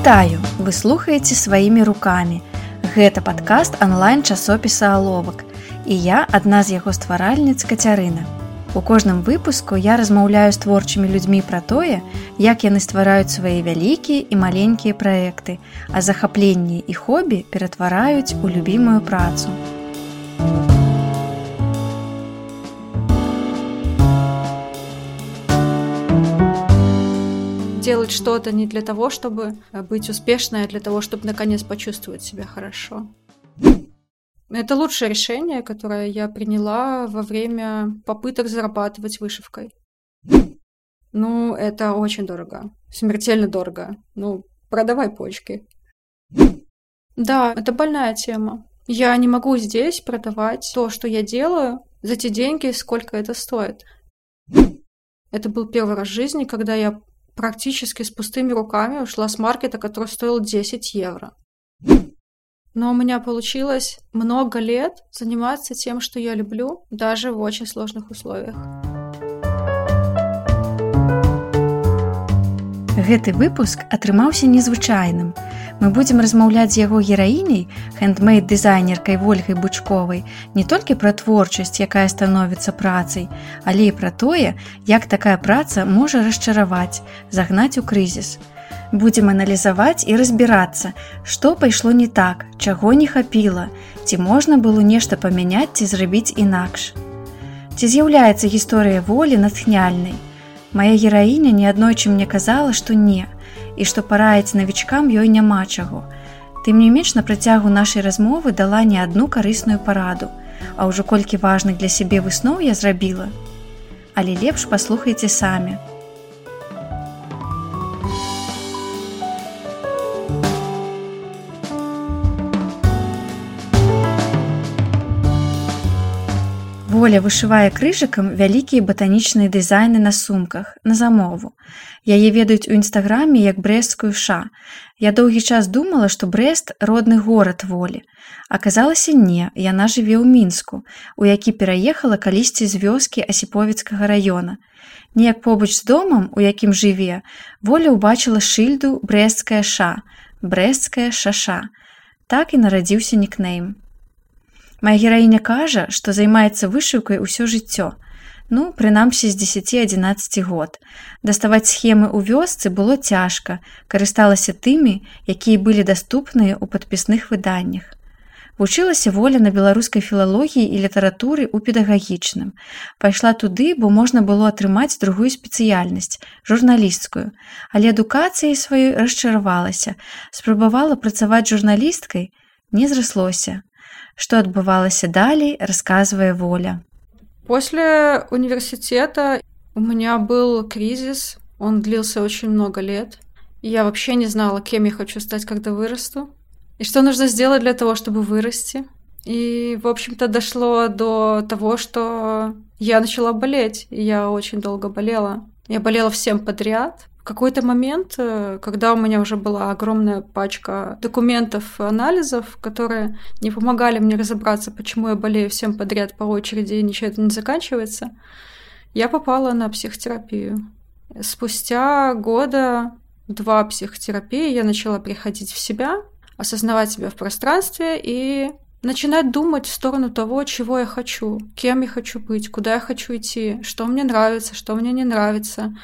Вітаю, вы слухаеце сваімі рукамі. Гэта падкаст онлайн часопіса аловак. І я адна з яго стваральніц кацярына. У кожным выпуску я размаўляю з творчымі людзьмі пра тое, як яны ствараюць свае вялікія і маленькія праекты, а захапленні і хобі ператвараюць у любімую працу. Делать что-то не для того, чтобы э, быть успешной, а для того, чтобы наконец почувствовать себя хорошо. Это лучшее решение, которое я приняла во время попыток зарабатывать вышивкой. Ну, это очень дорого. Смертельно дорого. Ну, продавай почки. Да, это больная тема. Я не могу здесь продавать то, что я делаю, за те деньги, сколько это стоит. Это был первый раз в жизни, когда я практически с пустыми руками ушла с маркета, который стоил 10 евро. Но у меня получилось много лет заниматься тем, что я люблю, даже в очень сложных условиях. Гэты выпуск атрымаўся незвычайным. Мы будзем размаўляць з яго гераіняй, хендмейд дызайнеркай ольгай бучковай, не толькі пра творчасць, якая становіцца працай, але і пра тое, як такая праца можа расчараваць, загнаць у крызіс. Будзем аналізаваць і разбірацца, што пайшло не так, чаго не хапіла, ці можна было нешта памяняць ці зрабіць інакш. Ці з'яўляецца гісторыя волі натхняльнай. Мая гераіня неаднойчы мне казала, што не, і што параіць навічкам ёй няма чаго. Тым не менш на працягу нашай размовы дала не адну карысную параду, а ўжо колькі важных для сябе высноў я зрабіла. Але лепш паслухайце самі. Воля вышывае крыжыкам вялікія батанічныя дызайны на сумках на замову. Яе ведаюць у нстаграме як брэсцкую ша. Я доўгі час думала, што брест родны горад волі. Аказалася не, яна жыве ў мінску, у які пераехала калісьці з вёскі асіповіцкага раёна. Неяк побач з домам, у якім жыве, воля ўбачыла шыльду брэсцкая ша, брэсцкая шаша. Так і нарадзіўся нікнейм. Мая гераіня кажа, што займаецца вышыўкай усё жыццё. Ну, прынамсі з 10-11 год. Даставаць схемы ў вёсцы было цяжка, карысталася тымі, якія былі даступныя ў падпісных выданнях. Вучылася воля на беларускай філалогіі і літаратуры ў педагагічным. Пайшла туды, бо можна было атрымаць другую спецыяльнасць журналісцкую, але адукацыяй сваёй расчаравалася, спрабавала працаваць журналісткай, не зраслося. Что отбывалось далей, рассказывая Воля. После университета у меня был кризис, он длился очень много лет. Я вообще не знала, кем я хочу стать, когда вырасту. И что нужно сделать для того, чтобы вырасти. И, в общем-то, дошло до того, что я начала болеть. И я очень долго болела. Я болела всем подряд. В какой-то момент, э, когда у меня уже была огромная пачка документов, анализов, которые не помогали мне разобраться, почему я болею всем подряд по очереди и ничего это не заканчивается, я попала на психотерапию. Спустя года два психотерапии я начала приходить в себя, осознавать себя в пространстве и начинать думать в сторону того, чего я хочу, кем я хочу быть, куда я хочу идти, что мне нравится, что мне не нравится,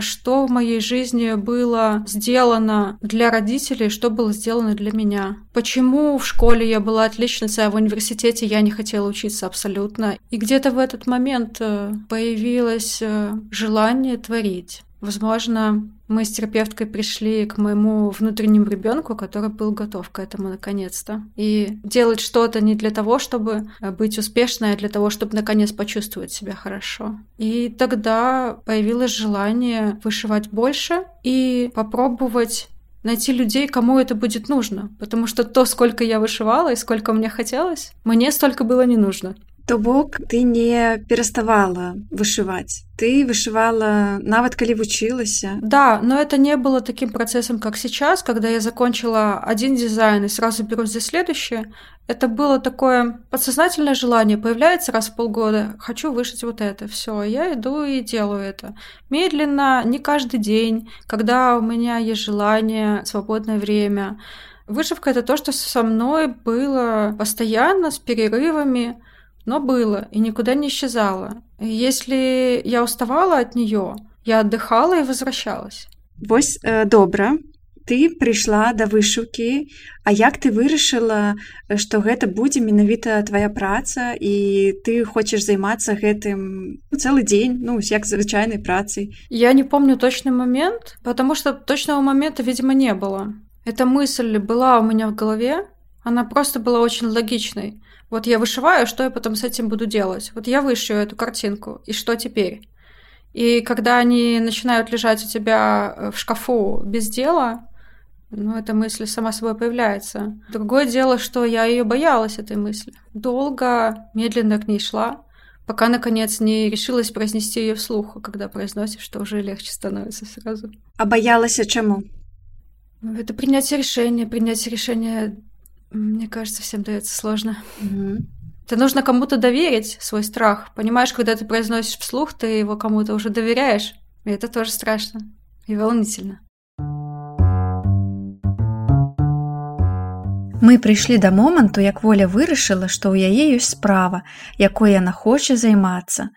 что в моей жизни было сделано для родителей, что было сделано для меня. Почему в школе я была отличницей, а в университете я не хотела учиться абсолютно. И где-то в этот момент э, появилось э, желание творить. Возможно, мы с терапевткой пришли к моему внутреннему ребенку, который был готов к этому наконец-то. И делать что-то не для того, чтобы э, быть успешной, а для того, чтобы наконец почувствовать себя хорошо. И тогда появилось желание вышивать больше и попробовать найти людей, кому это будет нужно. Потому что то, сколько я вышивала и сколько мне хотелось, мне столько было не нужно. То бок ты не пераставала вышиваць. Ты вышивала нават калі вучылася. Да, но это не было таким процессом, как сейчас, когда я закончила один дизайн и сразу берусь за следующее. Это было такое подсознательное желание, появляется раз в полгода, хочу вышить вот это, все, я иду и делаю это. Медленно, не каждый день, когда у меня есть желание, свободное время. Вышивка это то, что со мной было постоянно, с перерывами но было и никуда не исчезало. Если я уставала от нее, я отдыхала и возвращалась. Вось э, добра ты прыйшла да вышыўкі А як ты вырашыла што гэта будзе менавіта твоя праца і ты хочаш займацца гэтым цэлы дзень ну як звычайнай працай я не помню точный момент потому что точного момента видимо не было эта мысль была у меня в голове она просто была очень логичной вот я вышиваю, что я потом с этим буду делать? Вот я вышью эту картинку, и что теперь? И когда они начинают лежать у тебя э, в шкафу без дела, ну, эта мысль сама собой появляется. Другое дело, что я ее боялась, этой мысли. Долго, медленно к ней шла, пока, наконец, не решилась произнести ее вслух, а когда произносишь, что уже легче становится сразу. А боялась чему? Ну, это принятие решения, принятие решения мне кажется, всем дается сложно. Угу. Это нужно кому-то доверить свой страх. Понимаешь, когда ты произносишь вслух, ты его кому-то уже доверяешь. И это тоже страшно и волнительно. Мы прыйшлі да моманту, як воля вырашыла, што ў яе ёсць справа, якой яна хоча займацца.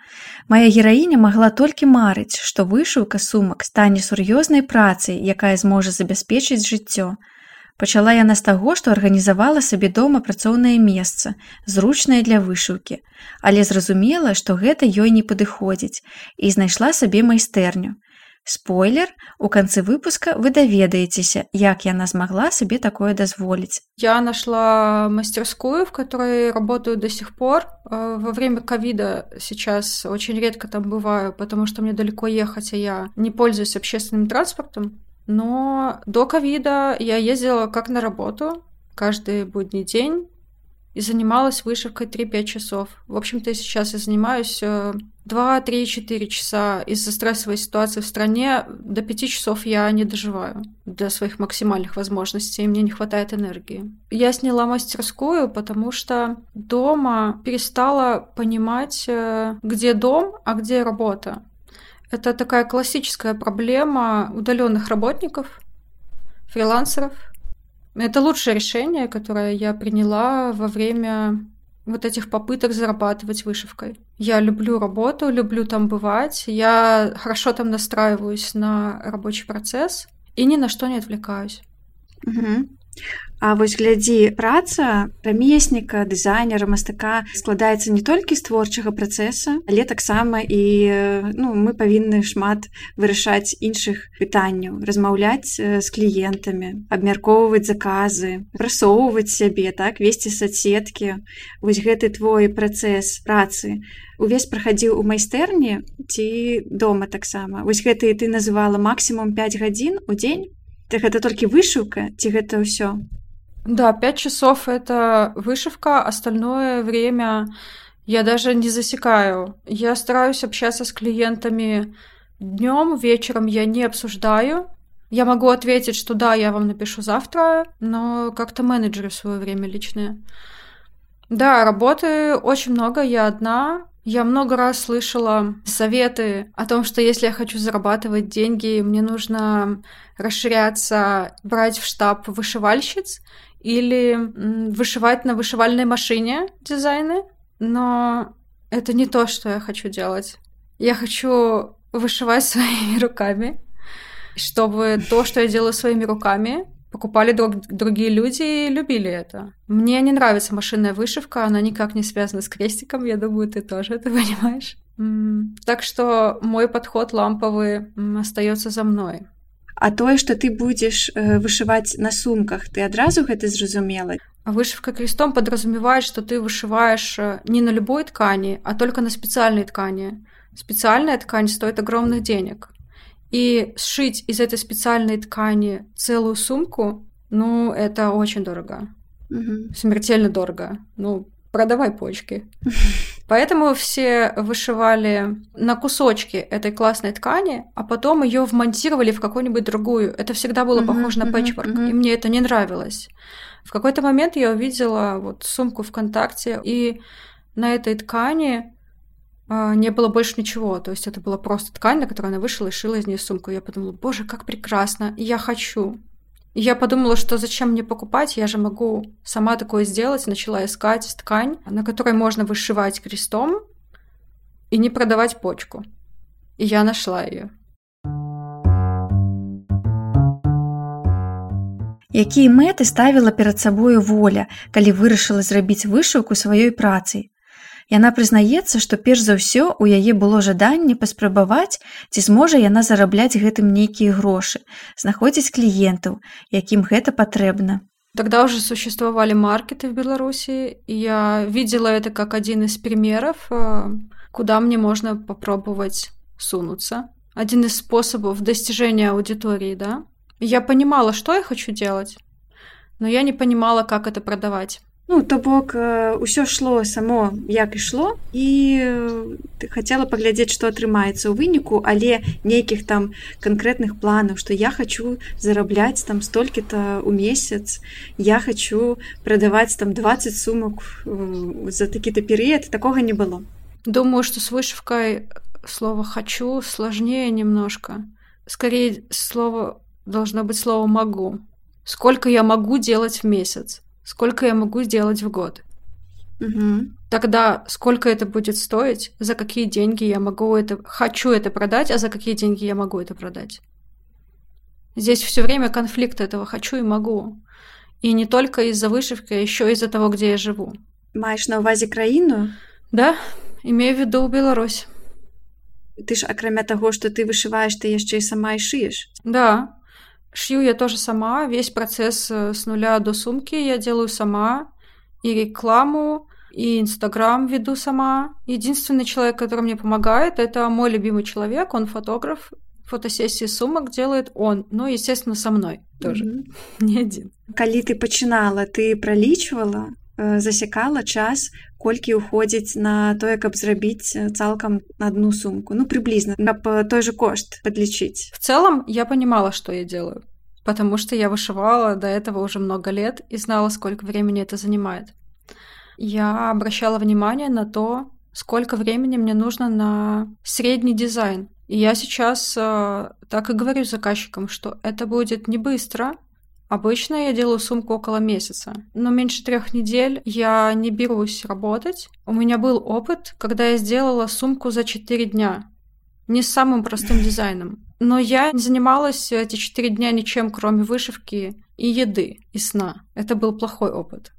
Мая гераіня магла толькі марыць, што вышыўка сумак стане сур'ёзнай працай, якая зможа забяспечыць жыццё. Пачала яна з таго, што арганізавала сабе дома працоўнае месца, зручнае для вышыўкі, але зразумела, што гэта ёй не падыходзіць і знайшла сабе майстэрню. Спойлер, у канцы выпуска вы даведаецеся, як яна змагла себе такое дазволіць. Я нашла мастерскую, в которой работаю до сих пор. Э, во время ковида сейчас очень редко там бываю, потому что мне далеко ехать, а я не пользуюсь общественным транспортом. Но до ковида я ездила как на работу каждый будний день и занималась вышивкой 3-5 часов. В общем-то, сейчас я занимаюсь 2, 3, 4 часа. Из-за стрессовой ситуации в стране до 5 часов я не доживаю до своих максимальных возможностей, и мне не хватает энергии. Я сняла мастерскую, потому что дома перестала понимать, э, где дом, а где работа. Это такая классическая проблема удаленных работников, фрилансеров. Это лучшее решение, которое я приняла во время вот этих попыток зарабатывать вышивкой. Я люблю работу, люблю там бывать, я хорошо там настраиваюсь на рабочий процесс и ни на что не отвлекаюсь. Угу. А вось глядзі праца рамесніка дызайнера мастака складаецца не толькі з творчага працэса але таксама і ну мы павінны шмат вырашаць іншых пытанняў размаўляць з кліентамі абмяркоўваць заказы прасоўваць сябе так весці соцсеткі. Вось гэты твой працэс працы увесь прахадзіў у майстэрні ці дома таксама? Вось гэты ты называла максімум 5 гадзін у дзень так гэта толькі вышыўка ці гэта ўсё Да, пять часов это вышивка, остальное время я даже не засекаю. Я стараюсь общаться с клиентами днем, вечером я не обсуждаю. Я могу ответить, что да, я вам напишу завтра, но как-то менеджеры в свое время личное. Да, работы очень много, я одна. я много раз слышала советы о том, что если я хочу зарабатывать деньги, мне нужно расширяться, брать в штаб вышивальщиц или вышивать на вышивальной машине дизайны, но это не то, что я хочу делать. Я хочу вышивать своими руками, чтобы то, что я делаю своими руками, покупали друг, другие люди и любили это. Мне не нравится машинная вышивка, она никак не связана с крестиком, я думаю, ты тоже это понимаешь. Так что мой подход ламповый остается за мной. А тое, што ты будзеш э, вышываць на сумках, ты адразу гэта зразумела. Вышивка крестом подразумевает, что ты вышиваешь э, не на любой ткани, а только на специальной ткани. Специальная ткань стоит огромных денег. И сшить из этой специальной ткани целую сумку, ну, это очень дорого. Угу. Смертельно дорого. Ну, продавай почки. Поэтому все вышивали на кусочки этой классной ткани, а потом ее вмонтировали в какую-нибудь другую. Это всегда было похоже на пэтчворк, и мне это не нравилось. В какой-то момент я увидела вот сумку ВКонтакте, и на этой ткани не было больше ничего. То есть это была просто ткань, на которой она вышла и шила из нее сумку. Я подумала, боже, как прекрасно, я хочу. И я подумала, что зачем мне покупать, я же могу сама такое сделать. Начала искать ткань, на которой можно вышивать крестом и не продавать почку. И я нашла ее. Якія мэты ставіла перад сабою воля, калі вырашыла зрабіць вышыўку сваёй працай. Яна прызнаецца, што перш за ўсё у яе было жаданне паспрабаваць, ці зможа яна зарабляць гэтым нейкія грошы, знаходзіць кліентаў, якім гэта патрэбна. Тогда уже существовали маркеты в Беларуси, и я видела это как один из примеров, э, куда мне можно попробовать сунуться. Один из способов достижения аудитории, да. Я понимала, что я хочу делать, но я не понимала, как это продавать. Ну то бок ўсё шло само як ішло і ты хацела паглядзець што атрымаецца ў выніку але нейкіх там канкрэтных планаў што я хочу зарабляць там столькі-то ў месяц я хочу прадаваць там 20 сумак за такі-то перыяд такога не было. Думаю что с вышивкой слово хочу сложнее немножко. Скорее слово должно быть слово могу сколько я могу делать в месяц сколько я могу сделать в год. Угу. Тогда сколько это будет стоить, за какие деньги я могу это, хочу это продать, а за какие деньги я могу это продать. Здесь все время конфликт этого хочу и могу. И не только из-за вышивки, а еще из-за того, где я живу. Маешь на увазе краину? Да, имею в виду Беларусь. Ты ж, акрамя того, что ты вышиваешь, ты еще и сама и шиешь. Да, Шью я тоже сама, весь процесс э, с нуля до сумки я делаю сама, и рекламу, и Инстаграм веду сама. Единственный человек, который мне помогает, это мой любимый человек, он фотограф, фотосессии сумок делает он, ну, естественно, со мной тоже, mm-hmm. не один. Калі ты пачынала, ты пролічвала, э, засекала час, колькі ўходзіць на тое, каб зрабіць э, цалкам одну сумку. Ну, приблизно, каб той же кошт подлечить. В целом, я понимала, что я делаю, потому что я вышивала до этого уже много лет и знала, сколько времени это занимает. Я обращала внимание на то, сколько времени мне нужно на средний дизайн. И я сейчас э, так и говорю заказчикам, что это будет не быстро, Обычно я делаю сумку около месяца, но меньше трех недель я не берусь работать. У меня был опыт, когда я сделала сумку за четыре дня. Не с самым простым дизайном. Но я не занималась эти четыре дня ничем, кроме вышивки и еды, и сна. Это был плохой опыт.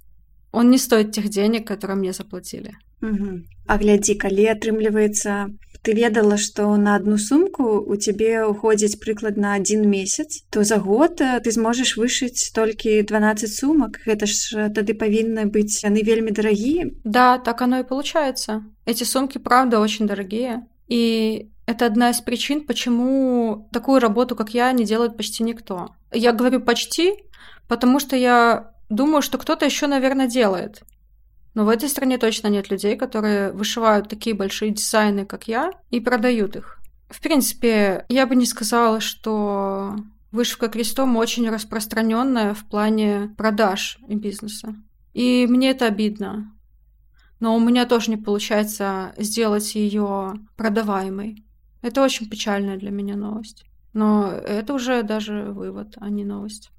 Он не стоит тех денег, которые мне заплатили. Угу. А глядзі, калі атрымліваецца ты ведала што на одну сумку у цябе уходзіць прыкладна один месяц то за год э, ты зможаш вышыць толькі 12 сумак гэта ж э, тады павінны быць яны вельмі дарагія да так оно и получается эти сумки правда очень дорогие и это одна из причин почему такую работу как я не делает почти никто я говорю почти потому что я думаю что кто-то еще наверное делает но в этой стране точно нет людей, которые вышивают такие большие дизайны, как я, и продают их. В принципе, я бы не сказала, что вышивка крестом очень распространенная в плане продаж и бизнеса. И мне это обидно. Но у меня тоже не получается сделать ее продаваемой. Это очень печальная для меня новость. Но это уже даже вывод, а не новость.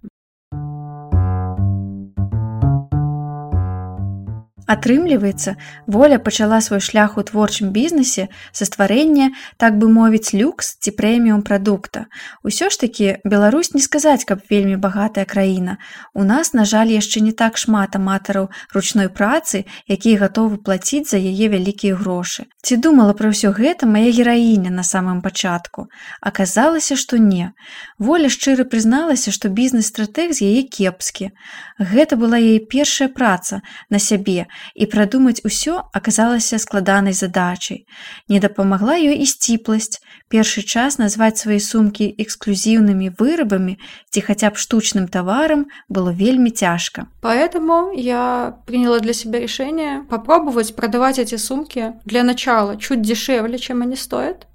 Атрымліваецца, воля пачала свой шлях у творчым бізнесе са стварэння, так бы мовіць люкс ці прэміум прадукта. Усё ж такі Беларусь не сказаць, каб вельмі багатая краіна. У нас, на жаль, яшчэ не так шмат аматараў ручной працы, якія гатовы плаціць за яе вялікія грошы. Ці думала пра ўсё гэта мая гераіня на самым пачатку. Аказалася, што не. Воля шчыра прызналася, што бізнес-стратэг з яе кепскі. Гэта была яе першая праца на сябе, і прадумаць усё аказалася складанай задачай. Не дапамагла ёй і сціпласць. Першы час назваць свае сумкі эксклюзіўнымі вырабамі ці хаця б штучным таварам было вельмі цяжка. Поэтому я приняла для себя решение попробовать продавать эти сумки для начала чуть дешевле, чем они стоят,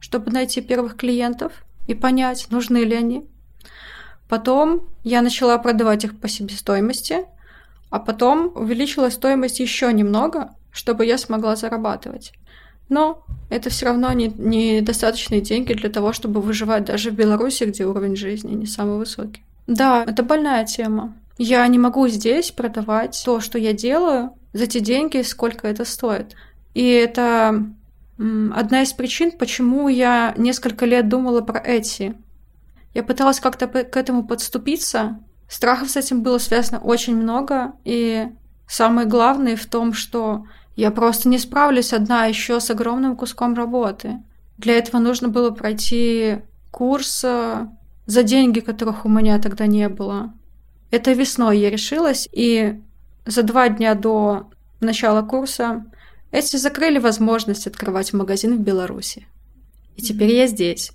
чтобы найти первых клиентов и понять, нужны ли они. Потом я начала продавать их по себестоимости, а потом увеличила стоимость еще немного, чтобы я смогла зарабатывать. Но это все равно не, недостаточные деньги для того, чтобы выживать даже в Беларуси, где уровень жизни не самый высокий. Да, это больная тема. Я не могу здесь продавать то, что я делаю, за те деньги, сколько это стоит. И это одна из причин, почему я несколько лет думала про эти. Я пыталась как-то к этому подступиться. Страхов с этим было связано очень много. И самое главное в том, что я просто не справлюсь одна еще с огромным куском работы. Для этого нужно было пройти курс э, за деньги, которых у меня тогда не было. Это весной я решилась, и за два дня до начала курса эти закрыли возможность открывать магазин в Беларуси. И теперь я здесь.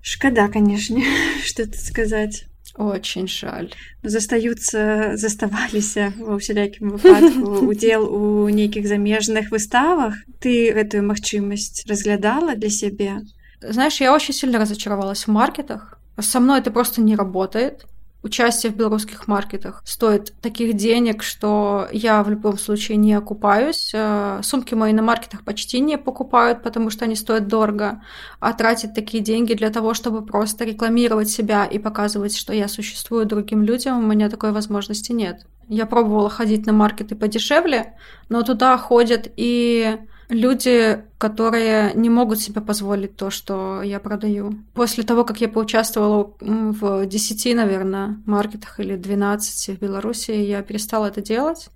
Шкада, конечно, что тут сказать. Очень жаль. Застаюцца заставаліся ва ўсялякім выпадку удзел у нейкіх замежных выставах. Ты гэтую магчымасць разглядала для сябе. Знаешь, я очень сильно разочаровалась в маркетах. Со мной это просто не работает участие в белорусских маркетах стоит таких денег, что я в любом случае не окупаюсь. Э, сумки мои на маркетах почти не покупают, потому что они стоят дорого. А тратить такие деньги для того, чтобы просто рекламировать себя и показывать, что я существую другим людям, у меня такой возможности нет. Я пробовала ходить на маркеты подешевле, но туда ходят и люди, которые не могут себе позволить то, что я продаю. После того, как я поучаствовала в 10, наверное, маркетах или 12 в Беларуси, я перестала это делать.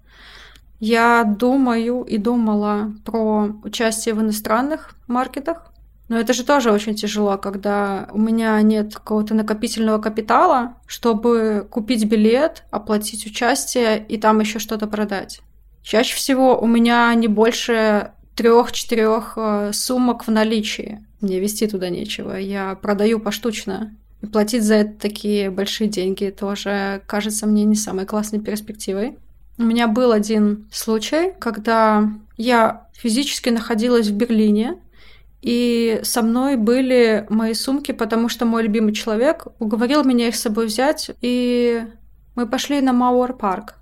Я думаю и думала про участие в иностранных маркетах, но это же тоже очень тяжело, когда у меня нет какого-то накопительного капитала, чтобы купить билет, оплатить участие и там еще что-то продать. Чаще всего у меня не больше трех-четырех э, сумок в наличии. Мне вести туда нечего. Я продаю поштучно. И платить за это такие большие деньги тоже кажется мне не самой классной перспективой. У меня был один случай, когда я физически находилась в Берлине, и со мной были мои сумки, потому что мой любимый человек уговорил меня их с собой взять, и мы пошли на Мауэр парк.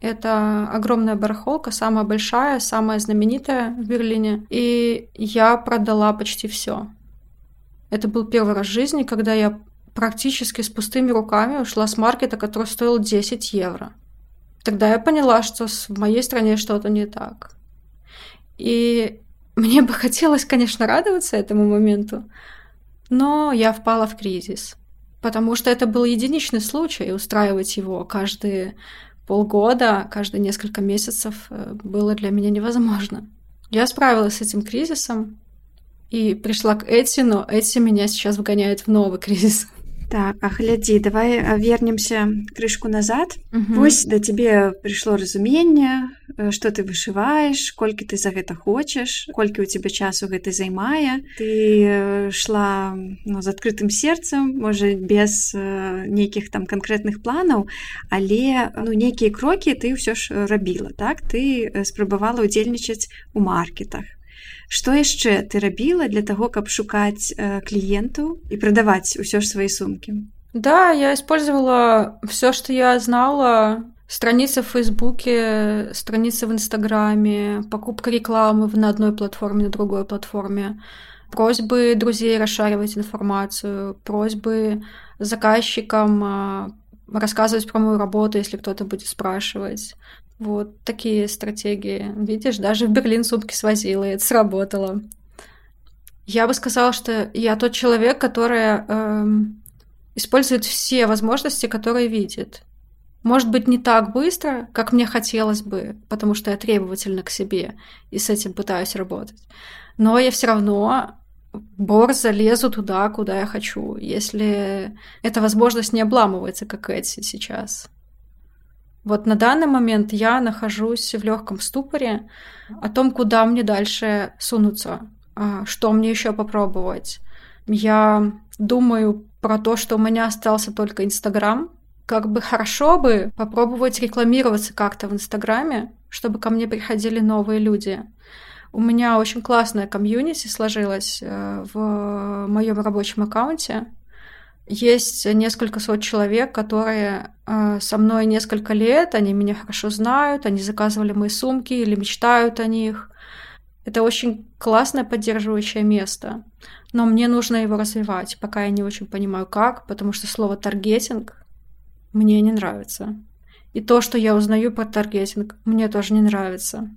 Это огромная барахолка, самая большая, самая знаменитая в Берлине. И я продала почти все. Это был первый раз в жизни, когда я практически с пустыми руками ушла с маркета, который стоил 10 евро. Тогда я поняла, что в моей стране что-то не так. И мне бы хотелось, конечно, радоваться этому моменту, но я впала в кризис. Потому что это был единичный случай, устраивать его каждые полгода, каждые несколько месяцев э, было для меня невозможно. Я справилась с этим кризисом и пришла к Эти, но Эти меня сейчас вгоняет в новый кризис. Так, а глядзі, давай вернемся крышку назад. Угу. Вось да цябе прыйшло разуменне, што ты вышываеш, колькі ты за гэта хочаш, колькі ў цябе часу гэта займае. Ты шла ну, з адкрытым сердцам, можа без нейкіх там канкрэтных планаў, але ну, нейкія крокі ты ўсё ж рабіла. Так ты спрабавала ўдзельнічаць у маркетах. Што яшчэ ты рабіла для того, каб шукаць э, кліентаў і прадаваць ўсё ж свои сумки? Да, я использовала все, что я знала. Страницы в Фейсбуке, страницы в Инстаграме, покупка рекламы на одной платформе, на другой платформе, просьбы друзей расшаривать информацию, просьбы заказчикам а, рассказывать про мою работу, если кто-то будет спрашивать. Вот такие стратегии. Видишь, даже в Берлин сумки свозила, и это сработало. Я бы сказала, что я тот человек, который эм, использует все возможности, которые видит. Может быть, не так быстро, как мне хотелось бы, потому что я требовательна к себе и с этим пытаюсь работать. Но я все равно борзо лезу туда, куда я хочу, если эта возможность не обламывается, как эти сейчас. Вот на данный момент я нахожусь в легком ступоре о том, куда мне дальше сунуться, а, что мне еще попробовать. Я думаю про то, что у меня остался только Инстаграм. Как бы хорошо бы попробовать рекламироваться как-то в Инстаграме, чтобы ко мне приходили новые люди. У меня очень классная комьюнити сложилась э, в моем рабочем аккаунте. Есть несколько сот человек, которые э, со мной несколько лет, они меня хорошо знают, они заказывали мои сумки или мечтают о них. Это очень классное поддерживающее место, но мне нужно его развивать, пока я не очень понимаю как, потому что слово таргетинг мне не нравится. И то, что я узнаю про таргетинг, мне тоже не нравится.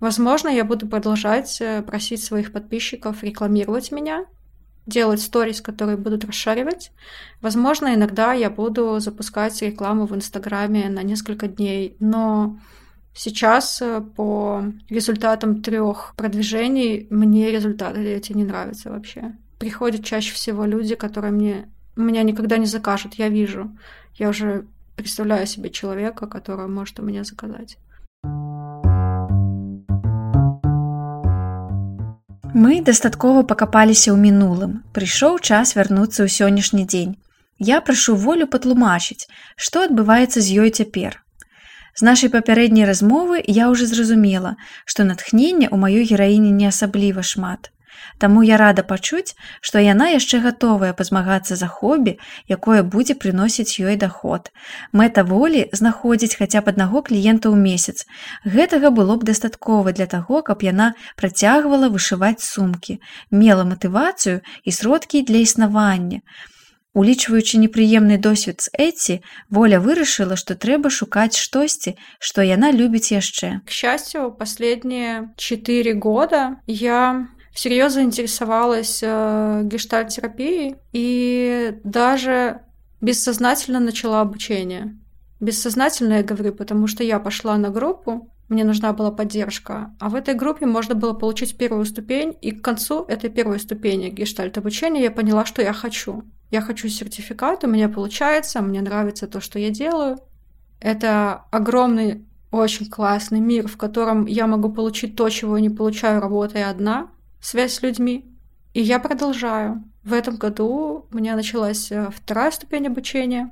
Возможно, я буду продолжать э, просить своих подписчиков рекламировать меня, делать сторис, которые будут расшаривать. Возможно, иногда я буду запускать рекламу в Инстаграме на несколько дней, но сейчас э, по результатам трех продвижений мне результаты эти не нравятся вообще. Приходят чаще всего люди, которые мне меня никогда не закажут, я вижу. Я уже представляю себе человека, который может у меня заказать. Мы дастаткова пакапаліся ў мінулым. Прыйшоў час вярнуцца ў сённяшні дзень. Я прашу волю патлумачыць, што адбываецца з ёй цяпер. З нашай папярэдняй размовы я ўжо зразумела, што натхнення ў маёй гераіне не асабліва шмат. Таму я рада пачуць, што яна яшчэ гатовая пазмагацца за хобі, якое будзе прыносіць ёй даход. Мэта волі знаходзіць хаця б аднаго кліента ў месяц. Гэтага было б дастаткова для таго, каб яна працягвала вышываць сумкі, мела матывацыю і сродкі для існавання. Улічваючы непрыемны досвед з Эці, воля вырашыла, што трэба шукаць штосьці, што яна любіць яшчэ. К счастью, последние четыре года я всерьез заинтересовалась э, гештальт-терапией и даже бессознательно начала обучение. Бессознательно я говорю, потому что я пошла на группу, мне нужна была поддержка, а в этой группе можно было получить первую ступень, и к концу этой первой ступени гештальт-обучения я поняла, что я хочу. Я хочу сертификат, у меня получается, мне нравится то, что я делаю. Это огромный, очень классный мир, в котором я могу получить то, чего я не получаю, работая одна — связь с людьми. И я продолжаю. В этом году у меня началась э, вторая ступень обучения.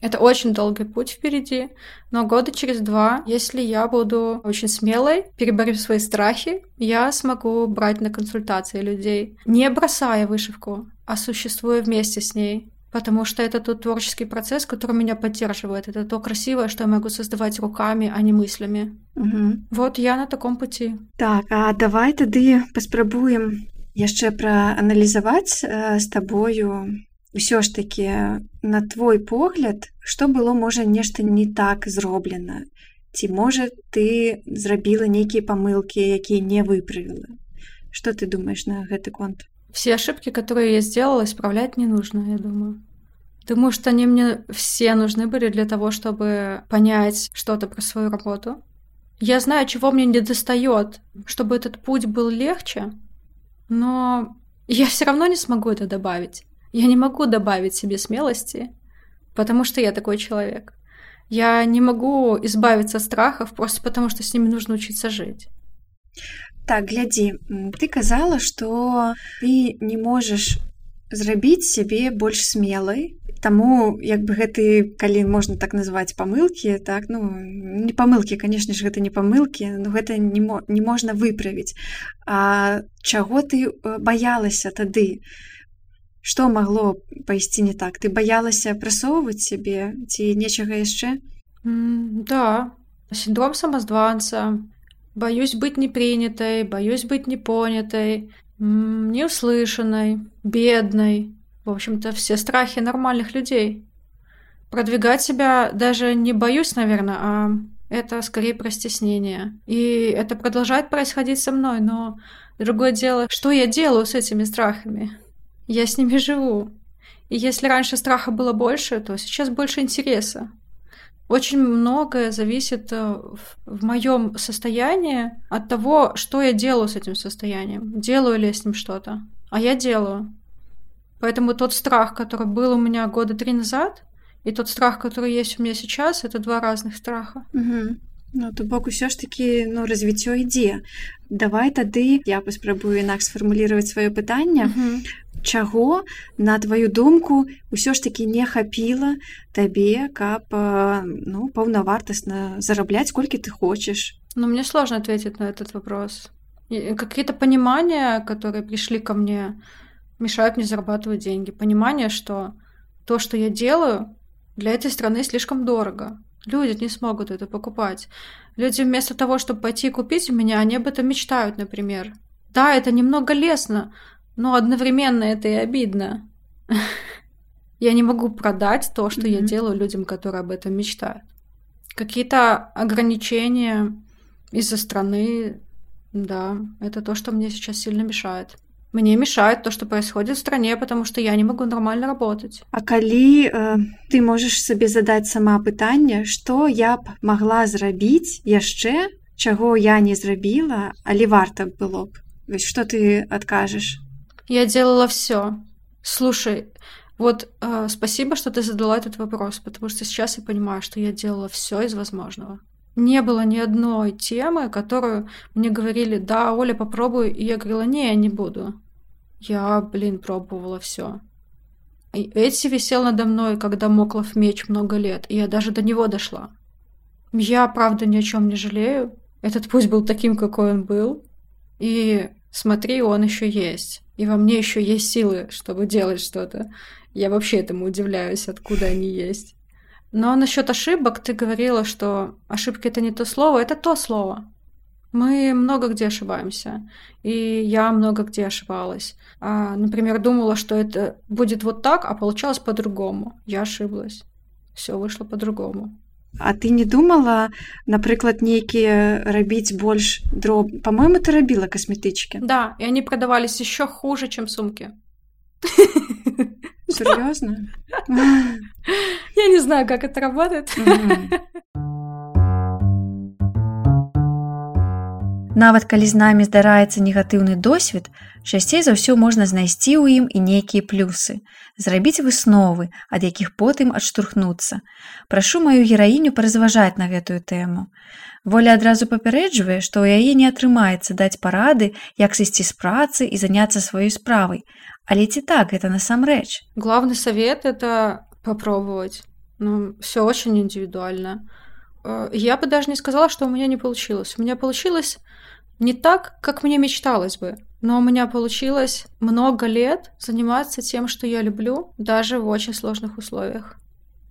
Это очень долгий путь впереди, но года через два, если я буду очень смелой, переборю свои страхи, я смогу брать на консультации людей, не бросая вышивку, а существуя вместе с ней. Потому что это тот творческий процесс, который меня поддерживает. Это то красивое, что я могу создавать руками, а не мыслями. Угу. Вот я на таком пути. Так, а давай тады паспрабуем яшчэ прааналізаваць э, з табою ўсё ж такі на твой погляд, што было можа нешта не так зроблена. Ці можа ты зрабіла нейкія памылкі, якія не выправіла. Что ты думаешь на гэты конт? Все ошибки, которые я сделала, исправлять не нужно, я думаю. Думаю, что они мне все нужны были для того, чтобы понять что-то про свою работу. Я знаю, чего мне не достает, чтобы этот путь был легче, но я все равно не смогу это добавить. Я не могу добавить себе смелости, потому что я такой человек. Я не могу избавиться от страхов просто потому, что с ними нужно учиться жить. Так, глядзі, ты казала, што ты не можаш зрабіць сябе больш смелай. Таму як бы гэты калі можна так называць памылкі так ну не памылкі канешне ж гэта не памылкі но гэта не, мо, не можна выправіць А чаго ты э, баялася тады? Што магло пайсці не так? Ты баялася прасоўваць сябе ці нечага яшчэ mm, да. Синдром самазванца Боюсь быть непринятой, боюсь быть непонятой, неуслышанной, бедной. В общем-то, все страхи нормальных людей. Продвигать себя даже не боюсь, наверное, а это скорее про стеснение. И это продолжает происходить со мной, но другое дело, что я делаю с этими страхами? Я с ними живу. И если раньше страха было больше, то сейчас больше интереса. Очень многое зависит э, в моем состоянии от того, что я делаю с этим состоянием. Делаю ли я с ним что-то. А я делаю. Поэтому тот страх, который был у меня года три назад, И тот страх, который есть у меня сейчас, это два разных страха. Угу. Ну, то бок усё ж такі ну развіццё ідзе давай тады я паспрабую інакш сфармулировать сваё пытанне чаго на твою думку ўсё ж таки не хапіла табе каб ну паўнавартасна зарабляць колькі ты хочаш ну мне сложно ответить на этот вопрос какие-то понимания которые пришли ко мне мешают мне зарабатывать деньги понимание что то что я делаю для этой страны слишком дорого Люди не смогут это покупать. Люди вместо того, чтобы пойти и купить у меня, они об этом мечтают, например. Да, это немного лестно, но одновременно это и обидно. Я не могу продать то, что я делаю людям, которые об этом мечтают. Какие-то ограничения из-за страны, да, это то, что мне сейчас сильно мешает. Мне мешает то, что происходит в стране, потому что я не могу нормально работать. А калі э, ты можешь сабе задать сама пытанне, што я б могла зрабіць яшчэ, чаго я не зрабіла, але варта было б. Вось что ты откажешь? Я делала все. Слушай, вот э, спасибо, что ты задала этот вопрос, потому что сейчас я понимаю, что я делала все из возможного. Не было ни одной темы, которую мне говорили, да, Оля, попробуй. И я говорила, не, я не буду. Я, блин, пробовала все. Эти висел надо мной, когда Моклов меч много лет, и я даже до него дошла. Я, правда, ни о чем не жалею. Этот путь был таким, какой он был. И смотри, он еще есть. И во мне еще есть силы, чтобы делать что-то. Я вообще этому удивляюсь, откуда они есть. Но насчет ошибок ты говорила, что ошибки это не то слово, это то слово. Мы много где ошибаемся, и я много где ошибалась. А, например, думала, что это будет вот так, а получалось по-другому. Я ошиблась. Все вышло по-другому. А ты не думала, напрыклад, нейкія рабіць больш дроб по-моему ты рабіла касметычкі да и они продавались еще хуже чем сумки Серьезно? Я не знаю, как это работает. Нават калі з намі здараецца негатыўны досвед, часцей за ўсё можна знайсці ў ім і нейкія плюсы, зрабіць высновы, ад якіх потым адштурхнуцца. Прашу маю гераіню паразважаць на гэтую тэму. Воля адразу папярэджвае, што ў яе не атрымаецца даць парады, як сысці з працы і заняцца сваёй справай, Але ці так это насамрэч? Главный совет — это попробовать. Ну, все очень индивидуально. Э, я бы даже не сказала, что у меня не получилось. У меня получилось не так, как мне мечталось бы, но у меня получилось много лет заниматься тем, что я люблю, даже в очень сложных условиях.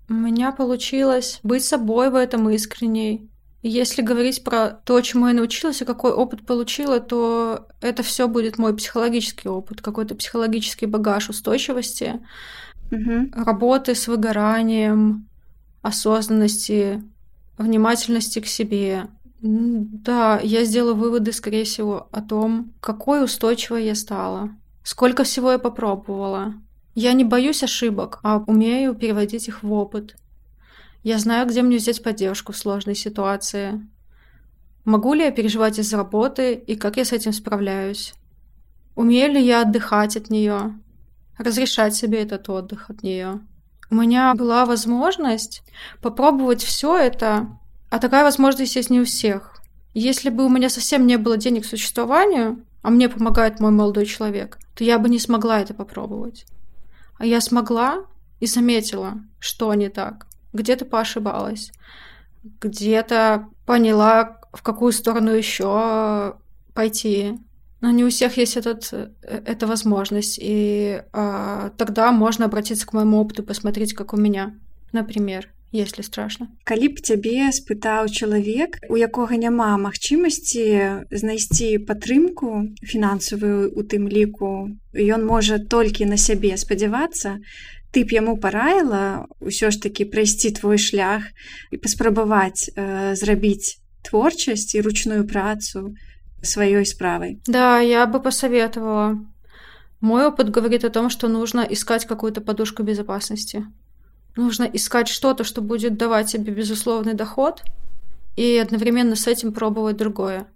У меня получилось быть собой в этом искренней, если говорить про то, чему я научилась и какой опыт получила, то это все будет мой психологический опыт, какой-то психологический багаж устойчивости, угу. работы с выгоранием, осознанности, внимательности к себе. Да, я сделала выводы, скорее всего, о том, какой устойчивой я стала, сколько всего я попробовала. Я не боюсь ошибок, а умею переводить их в опыт. Я знаю, где мне взять поддержку в сложной ситуации. Могу ли я переживать из-за работы и как я с этим справляюсь? Умею ли я отдыхать от нее? Разрешать себе этот отдых от нее? У меня была возможность попробовать все это, а такая возможность есть не у всех. Если бы у меня совсем не было денег к существованию, а мне помогает мой молодой человек, то я бы не смогла это попробовать. А я смогла и заметила, что не так где-то поошибалась, где-то поняла, в какую сторону еще пойти. Но не у всех есть этот, э, эта возможность, и а, тогда можно обратиться к моему опыту, посмотреть, как у меня, например. если страшно калі б цябе спытаў чалавек у якога няма магчымасці знайсці падтрымку фінансавую у тым ліку ён можа толькі на сябе спадзявацца ты б яму параіла ўсё ж такі прайсці твой шлях і паспрабаваць э, зрабіць творчасць і ручную працу сваёй справай да я бы посоветовала. Мой опыт говорит о том что нужно искать какую-то подушку безопасности. Нужно искать что-то что будет давать тебе безусловный доход и одновременно с этим пробовать другое.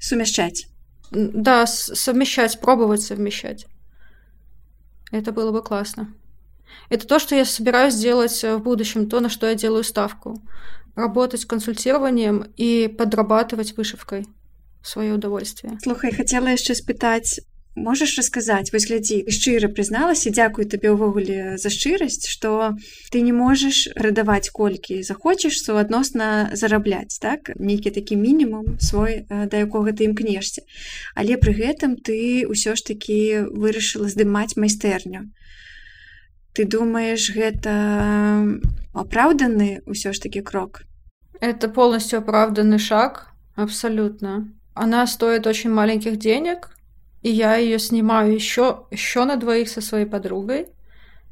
Сумяшчаць да совмещать пробовать совмещать. Это было бы классно. Это то, что я собираюсь делать в будущем, то, на что я делаю ставку. Работать консультированием и подрабатывать вышивкой свое удовольствие. Слухай, хотела еще спытать, можаш расказаць вось глядзі шчыра прызналася дзякую табе ўвогуле за шчырасць што ты не можаш прадаваць колькі захочаш суадносна зарабляць так? Нейкі такі мінімум свой да якога ты імкнешся. Але пры гэтым ты ўсё ж такі вырашыла здымаць майстэрню. Ты думаешь гэта апраўданы ўсё ж такі крок? Это полностью оправданный шаг абсолютно она стоит очень маленьких денег и я ее снимаю еще, еще на двоих со своей подругой.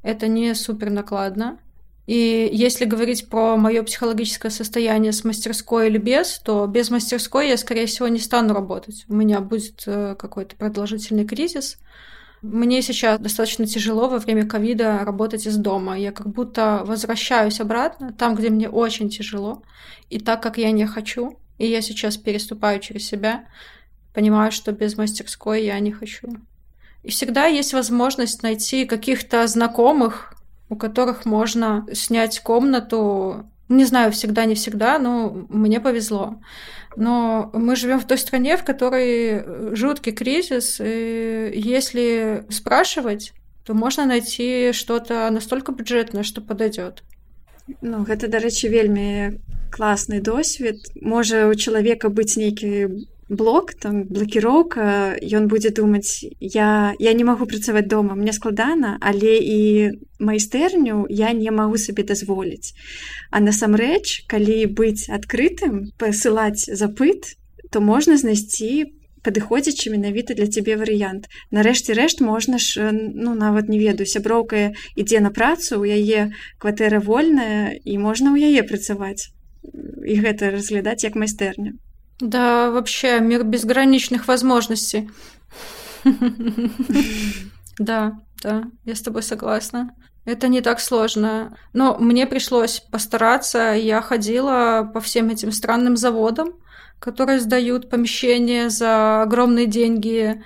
Это не супер накладно. И если говорить про мое психологическое состояние с мастерской или без, то без мастерской я, скорее всего, не стану работать. У меня будет э, какой-то продолжительный кризис. Мне сейчас достаточно тяжело во время ковида работать из дома. Я как будто возвращаюсь обратно, там, где мне очень тяжело, и так, как я не хочу. И я сейчас переступаю через себя понимаю, что без мастерской я не хочу. И всегда есть возможность найти каких-то знакомых, у которых можно снять комнату. Не знаю, всегда, не всегда, но мне повезло. Но мы живем в той стране, в которой жуткий кризис, и если спрашивать, то можно найти что-то настолько бюджетное, что подойдет. Ну, гэта дарэчы вельмі класны досвед можа у чалавека быць нейкі блок там блакіроўка ён будзе думаць я я не магу працаваць дома мне складана але і майстэрню я не магу сабе дазволіць а насамрэч калі быць адкрытым пасылаць запыт то можна знайсці падыходзячы менавіта для цябе варыянт нарэшце рэшт можна ж ну нават не ведаю сяброўка ідзе на працу у яе кватэра вольная і можна ў яе працаваць і гэта разглядаць як майстэрню Да, вообще мир безграничных возможностей. Да, да, я с тобой согласна. Это не так сложно. Но мне пришлось постараться. Я ходила по всем этим странным заводам, которые сдают помещения за огромные деньги,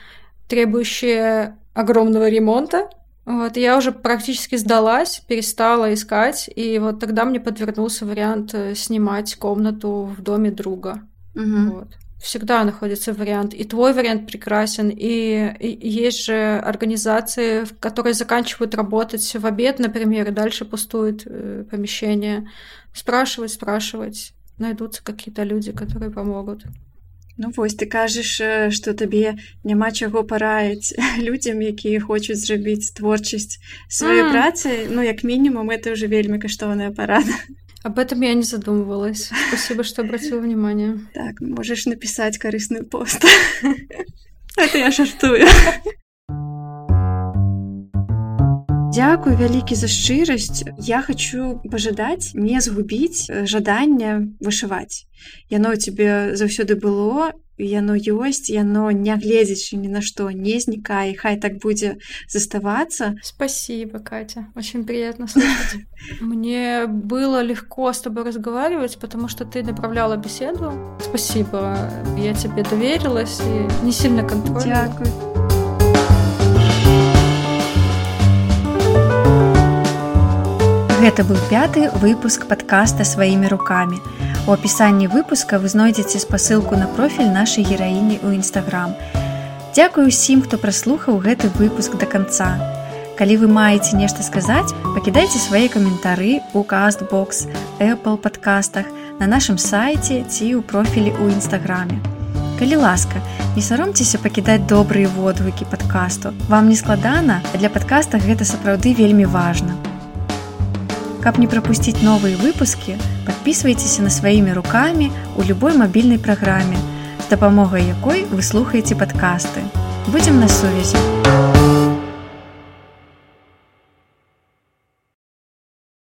требующие огромного ремонта. Вот, я уже практически сдалась, перестала искать, и вот тогда мне подвернулся вариант э, снимать комнату в доме друга. Угу. Вот. Всегда находится вариант. И твой вариант прекрасен. И, и есть же организации, которые заканчивают работать в обед, например, и дальше пустует э, помещение. Спрашивать, спрашивать. Найдутся какие-то люди, которые помогут. Ну вось ты кажаш, што табе няма чаго параіць людзям, якія хочуць зрабіць творчасць сваёй mm. працы, ну як мінімум это ўжо вельмі каштоўная парада. Об этом я не задумывалась. Спасибо, что обратила внимание. Так, можешь написать корыстный пост. Это я шартую. Дзякуй вялікі за шчырасць. Я хочу пажадаць не згубіць жаданне вышываць. Яно ў цябе заўсёды было яно ёсць яно нягледзячы ні на што не знікае хай так будзе заставацца. Спасибо катя. Очень приятно слышать. Мне было легко с тобой разговаривать потому что ты направляла беседу. Спасибо. Я тебе доверилась и не сильно контроль Гэта быў пяты выпуск падкаста сваімі рукамі. У апісанні выпуска вы знойдзеце спасылку на профіль нашай гераіні ў нстаграм. Дзякую усім, хто праслухаў гэты выпуск да канца. Калі вы маеце нешта сказаць, пакідайце свае каментары ў кастбокс, Apple падкастах, на нашым сайце ці ў профілі ў нстаграме. Калі ласка, не саромцеся пакідаць добрыя водгукі падкасту. Вам не складана, а для падкаста гэта сапраўды вельмі важна. Каб не пропусціць новыя выпускі, подписывайтеся на сваімі рукамі у любой мабільнай праграме, з дапамогай якой вы слухаеце падкасты. Будзем на сувязі.